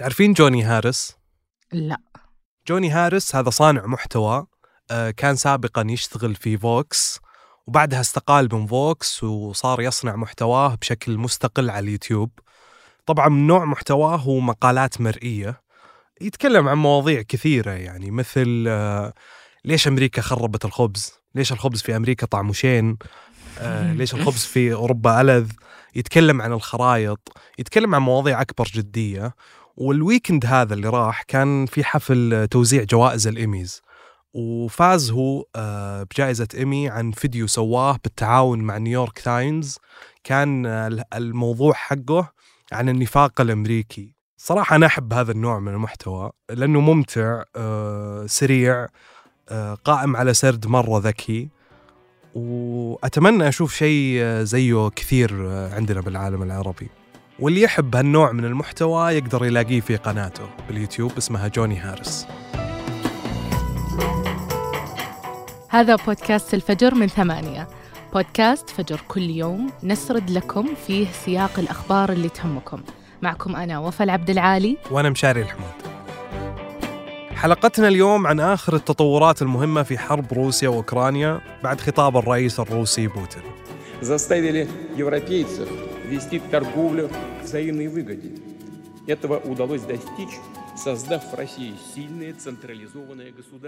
تعرفين جوني هاريس؟ لا. جوني هاريس هذا صانع محتوى آه، كان سابقا يشتغل في فوكس وبعدها استقال من فوكس وصار يصنع محتواه بشكل مستقل على اليوتيوب. طبعا من نوع محتواه هو مقالات مرئية. يتكلم عن مواضيع كثيرة يعني مثل آه، ليش أمريكا خربت الخبز؟ ليش الخبز في أمريكا طعمه شين؟ آه، ليش الخبز في أوروبا ألذ؟ يتكلم عن الخرايط يتكلم عن مواضيع أكثر جدية. وال weekend هذا اللي راح كان في حفل توزيع جوائز الإيميز. وفاز هو آه، بجائزة إيمي عن فيديو سواه بالتعاون مع نيويورك تايمز. كان آه، الموضوع حقه عن النفاق الأمريكي. صراحة أنا أحب هذا النوع من المحتوى لأنه ممتع آه، سريع قائم على سرد مرة ذكي. وأتمنى أشوف شيء زيه كثير عندنا بالعالم العربي. واللي يحب هالنوع من المحتوى يقدر يلاقيه في قناته باليوتيوب اسمها جوني هارس هذا بودكاست الفجر من ثمانية. بودكاست فجر كل يوم نسرد لكم فيه سياق الأخبار اللي تهمكم. معكم أنا وفا العبد العالي. وأنا مشاري الحمود. حلقتنا اليوم عن آخر التطورات المهمة في حرب روسيا وأوكرانيا بعد خطاب الرئيس الروسي بوتين. вести торговлю к взаимной выгоде. Этого удалось достичь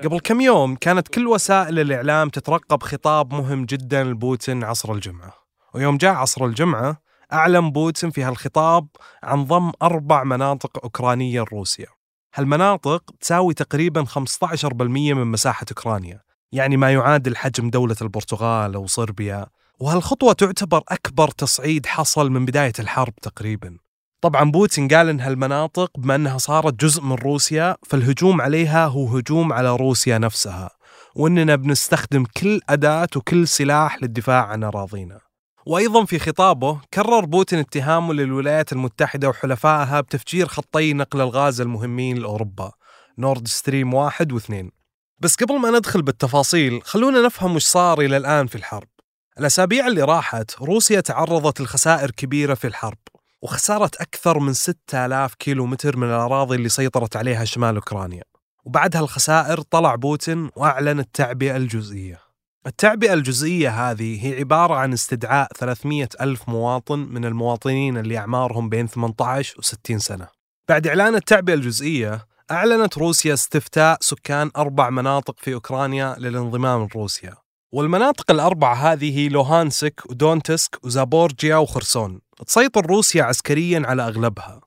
قبل كم يوم كانت كل وسائل الإعلام تترقب خطاب مهم جدا لبوتين عصر الجمعة ويوم جاء عصر الجمعة أعلن بوتين في هالخطاب عن ضم أربع مناطق أوكرانية لروسيا هالمناطق تساوي تقريبا 15% من مساحة أوكرانيا يعني ما يعادل حجم دولة البرتغال أو صربيا وهالخطوة تعتبر أكبر تصعيد حصل من بداية الحرب تقريبا طبعا بوتين قال إن هالمناطق بما إنها صارت جزء من روسيا فالهجوم عليها هو هجوم على روسيا نفسها وإننا بنستخدم كل أداة وكل سلاح للدفاع عن أراضينا. وأيضا في خطابه كرر بوتين اتهامه للولايات المتحدة وحلفائها بتفجير خطي نقل الغاز المهمين لأوروبا نورد ستريم واحد واثنين. بس قبل ما ندخل بالتفاصيل خلونا نفهم وش صار إلى الآن في الحرب. الأسابيع اللي راحت روسيا تعرضت لخسائر كبيرة في الحرب وخسارة أكثر من 6000 كيلو متر من الأراضي اللي سيطرت عليها شمال أوكرانيا. وبعد هالخسائر طلع بوتين وأعلن التعبئة الجزئية. التعبئة الجزئية هذه هي عبارة عن استدعاء 300 ألف مواطن من المواطنين اللي أعمارهم بين 18 و 60 سنة. بعد إعلان التعبئة الجزئية أعلنت روسيا استفتاء سكان أربع مناطق في أوكرانيا للانضمام لروسيا. والمناطق الأربعة هذه لوهانسك ودونتسك وزابورجيا وخرسون. تسيطر روسيا عسكريا على أغلبها.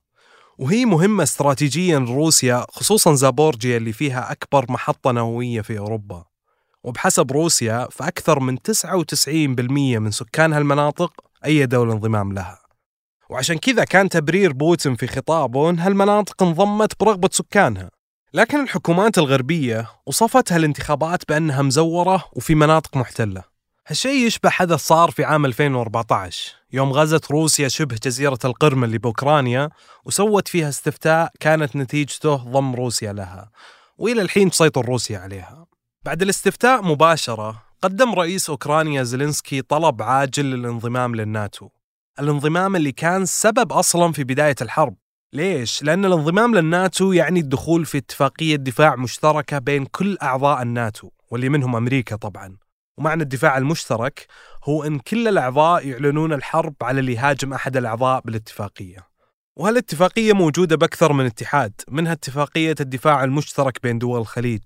وهي مهمة استراتيجيا لروسيا خصوصا زابورجيا اللي فيها أكبر محطة نووية في أوروبا. وبحسب روسيا فأكثر من 99% من سكان هالمناطق أي دولة انضمام لها. وعشان كذا كان تبرير بوتين في خطابه أن هالمناطق انضمت برغبة سكانها. لكن الحكومات الغربية وصفتها الانتخابات بأنها مزورة وفي مناطق محتلة. هالشيء يشبه حدث صار في عام 2014 يوم غزت روسيا شبه جزيرة القرم اللي بأوكرانيا وسوت فيها استفتاء كانت نتيجته ضم روسيا لها وإلى الحين تسيطر روسيا عليها. بعد الاستفتاء مباشرة قدم رئيس أوكرانيا زيلينسكي طلب عاجل للانضمام للناتو. الانضمام اللي كان سبب أصلا في بداية الحرب. ليش؟ لأن الانضمام للناتو يعني الدخول في اتفاقية دفاع مشتركة بين كل أعضاء الناتو واللي منهم أمريكا طبعاً. ومعنى الدفاع المشترك هو أن كل الأعضاء يعلنون الحرب على اللي يهاجم أحد الأعضاء بالاتفاقية. وهالاتفاقية موجودة بأكثر من اتحاد منها اتفاقية الدفاع المشترك بين دول الخليج.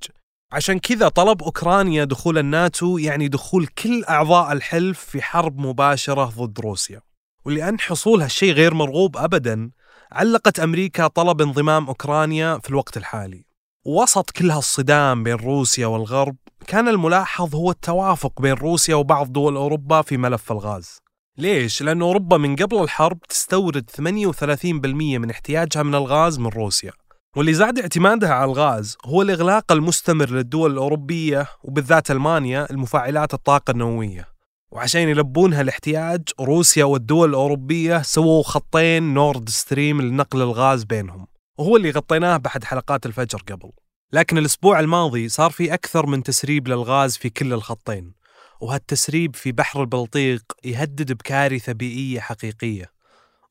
عشان كذا طلب أوكرانيا دخول الناتو يعني دخول كل أعضاء الحلف في حرب مباشرة ضد روسيا. ولأن حصول هالشيء غير مرغوب أبدا علقت أمريكا طلب انضمام أوكرانيا في الوقت الحالي. وسط كل هالصدام بين روسيا والغرب كان الملاحظ هو التوافق بين روسيا وبعض دول أوروبا في ملف الغاز. ليش؟ لأن أوروبا من قبل الحرب تستورد 38% من احتياجها من الغاز من روسيا. واللي زاد اعتمادها على الغاز هو الإغلاق المستمر للدول الأوروبية وبالذات ألمانيا المفاعلات الطاقة النووية. وعشان يلبونها الاحتياج روسيا والدول الأوروبية سووا خطين نورد ستريم لنقل الغاز بينهم وهو اللي غطيناه بأحد حلقات الفجر قبل. لكن الأسبوع الماضي صار في أكثر من تسريب للغاز في كل الخطين وهالتسريب في بحر البلطيق يهدد بكارثة بيئية حقيقية.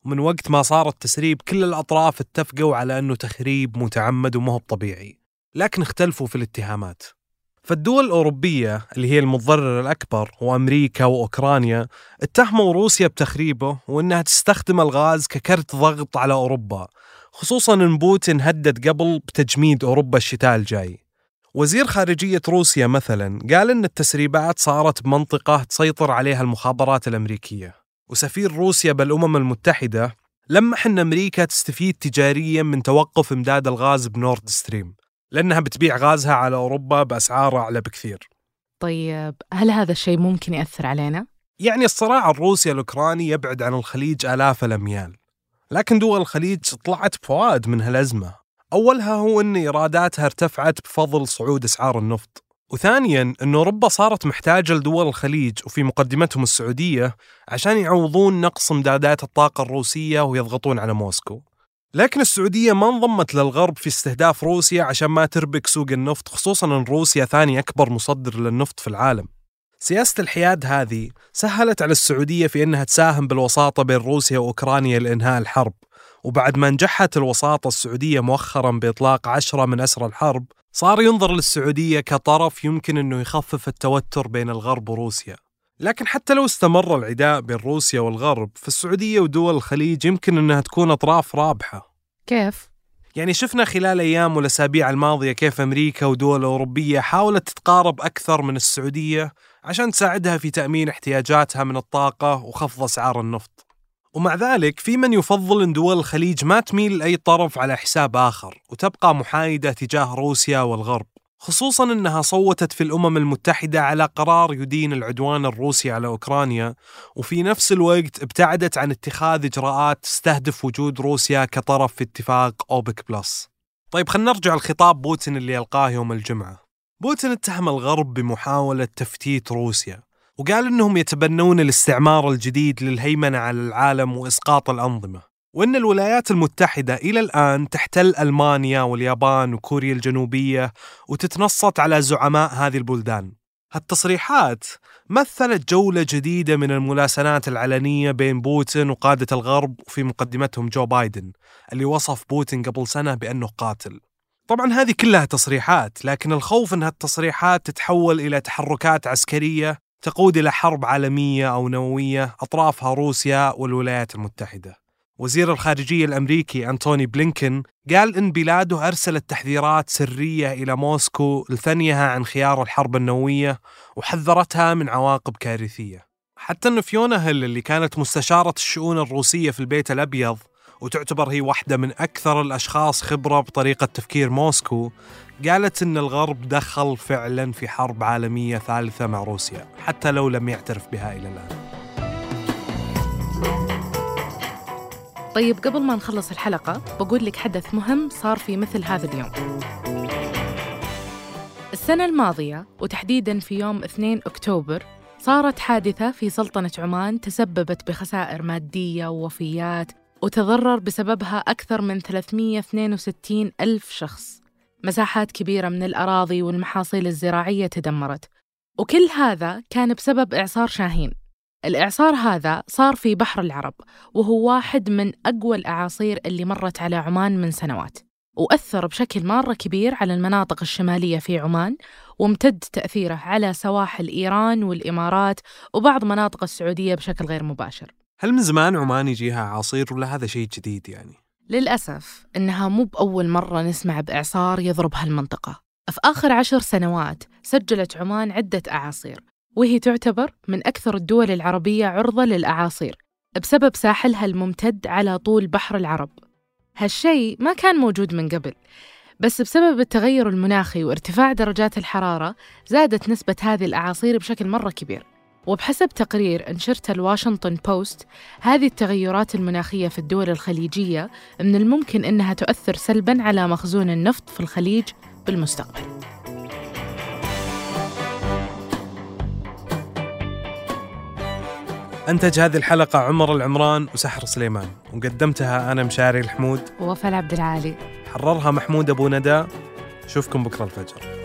ومن وقت ما صار التسريب كل الأطراف اتفقوا على أنه تخريب متعمد وما هو طبيعي لكن اختلفوا في الاتهامات. فالدول الأوروبية اللي هي المتضرر الأكبر وأمريكا وأوكرانيا اتهموا روسيا بتخريبه وأنها تستخدم الغاز ككرت ضغط على أوروبا خصوصا أن بوتين هدد قبل بتجميد أوروبا الشتاء الجاي. وزير خارجية روسيا مثلا قال أن التسريبات صارت بمنطقة تسيطر عليها المخابرات الأمريكية. وسفير روسيا بالأمم المتحدة لمح أن أمريكا تستفيد تجاريا من توقف إمداد الغاز بنورد ستريم. لأنها بتبيع غازها على أوروبا بأسعار أعلى بكثير. طيب هل هذا الشيء ممكن يأثر علينا؟ يعني الصراع الروسي الأوكراني يبعد عن الخليج آلاف الأميال لكن دول الخليج طلعت بفوائد من هالأزمة. أولها هو أن إيراداتها ارتفعت بفضل صعود أسعار النفط. وثانيا أن أوروبا صارت محتاجة لدول الخليج وفي مقدمتهم السعودية عشان يعوضون نقص امدادات الطاقة الروسية ويضغطون على موسكو. لكن السعودية ما انضمت للغرب في استهداف روسيا عشان ما تربك سوق النفط خصوصا أن روسيا ثاني أكبر مصدر للنفط في العالم. سياسة الحياد هذه سهلت على السعودية في أنها تساهم بالوساطة بين روسيا وأوكرانيا لإنهاء الحرب. وبعد ما نجحت الوساطة السعودية مؤخرا بإطلاق عشرة من أسرى الحرب صار ينظر للسعودية كطرف يمكن أنه يخفف التوتر بين الغرب وروسيا. لكن حتى لو استمر العداء بين روسيا والغرب فالسعودية ودول الخليج يمكن أنها تكون أطراف رابحة. كيف؟ يعني شفنا خلال أيام والأسابيع الماضية كيف أمريكا ودول أوروبية حاولت تتقارب أكثر من السعودية عشان تساعدها في تأمين احتياجاتها من الطاقة وخفض أسعار النفط. ومع ذلك في من يفضل أن دول الخليج ما تميل لأي طرف على حساب آخر وتبقى محايدة تجاه روسيا والغرب. خصوصا أنها صوتت في الأمم المتحدة على قرار يدين العدوان الروسي على أوكرانيا وفي نفس الوقت ابتعدت عن اتخاذ إجراءات تستهدف وجود روسيا كطرف في اتفاق أوبك بلس. طيب خلينا نرجع لخطاب بوتين اللي ألقاه يوم الجمعة. بوتين اتهم الغرب بمحاولة تفتيت روسيا وقال إنهم يتبنون الاستعمار الجديد للهيمنة على العالم وإسقاط الأنظمة. وإن الولايات المتحدة إلى الآن تحتل ألمانيا واليابان وكوريا الجنوبية وتتنصت على زعماء هذه البلدان. هالتصريحات مثلت جولة جديدة من الملاسنات العلنية بين بوتين وقادة الغرب وفي مقدمتهم جو بايدن اللي وصف بوتين قبل سنة بأنه قاتل طبعا هذه كلها تصريحات لكن الخوف أن هالتصريحات تتحول إلى تحركات عسكرية تقود إلى حرب عالمية أو نووية أطرافها روسيا والولايات المتحدة وزير الخارجية الأمريكي أنتوني بلينكن قال إن بلاده أرسلت تحذيرات سرية إلى موسكو لثنيها عن خيار الحرب النووية وحذرتها من عواقب كارثية. حتى أن فيونا هيل اللي كانت مستشارة الشؤون الروسية في البيت الأبيض وتعتبر هي واحدة من أكثر الأشخاص خبرة بطريقة تفكير موسكو قالت أن الغرب دخل فعلا في حرب عالمية ثالثة مع روسيا حتى لو لم يعترف بها إلى الآن. طيب قبل ما نخلص الحلقة بقول لك حدث مهم صار في مثل هذا اليوم. السنة الماضية وتحديدا في يوم 2 أكتوبر صارت حادثة في سلطنة عمان تسببت بخسائر مادية ووفيات وتضرر بسببها أكثر من 362 ألف شخص. مساحات كبيرة من الأراضي والمحاصيل الزراعية تدمرت. وكل هذا كان بسبب إعصار شاهين. الإعصار هذا صار في بحر العرب وهو واحد من أقوى الأعاصير اللي مرت على عمان من سنوات وأثر بشكل مرة كبير على المناطق الشمالية في عمان وامتد تأثيره على سواحل إيران والإمارات وبعض مناطق السعودية بشكل غير مباشر هل من زمان عمان يجيها عاصير ولا هذا شيء جديد يعني؟ للأسف إنها مو بأول مرة نسمع بإعصار يضرب هالمنطقة في آخر عشر سنوات سجلت عمان عدة أعاصير وهي تعتبر من أكثر الدول العربية عرضة للأعاصير بسبب ساحلها الممتد على طول بحر العرب. هالشيء ما كان موجود من قبل بس بسبب التغير المناخي وارتفاع درجات الحرارة زادت نسبة هذه الأعاصير بشكل مرة كبير. وبحسب تقرير انشرته الواشنطن بوست هذه التغيرات المناخية في الدول الخليجية من الممكن أنها تؤثر سلباً على مخزون النفط في الخليج بالمستقبل. أنتج هذه الحلقة عمر العمران وسحر سليمان وقدمتها أنا مشاري الحمود. ووفاء عبد العالي. حررها محمود أبو ندى. أشوفكم بكرة الفجر.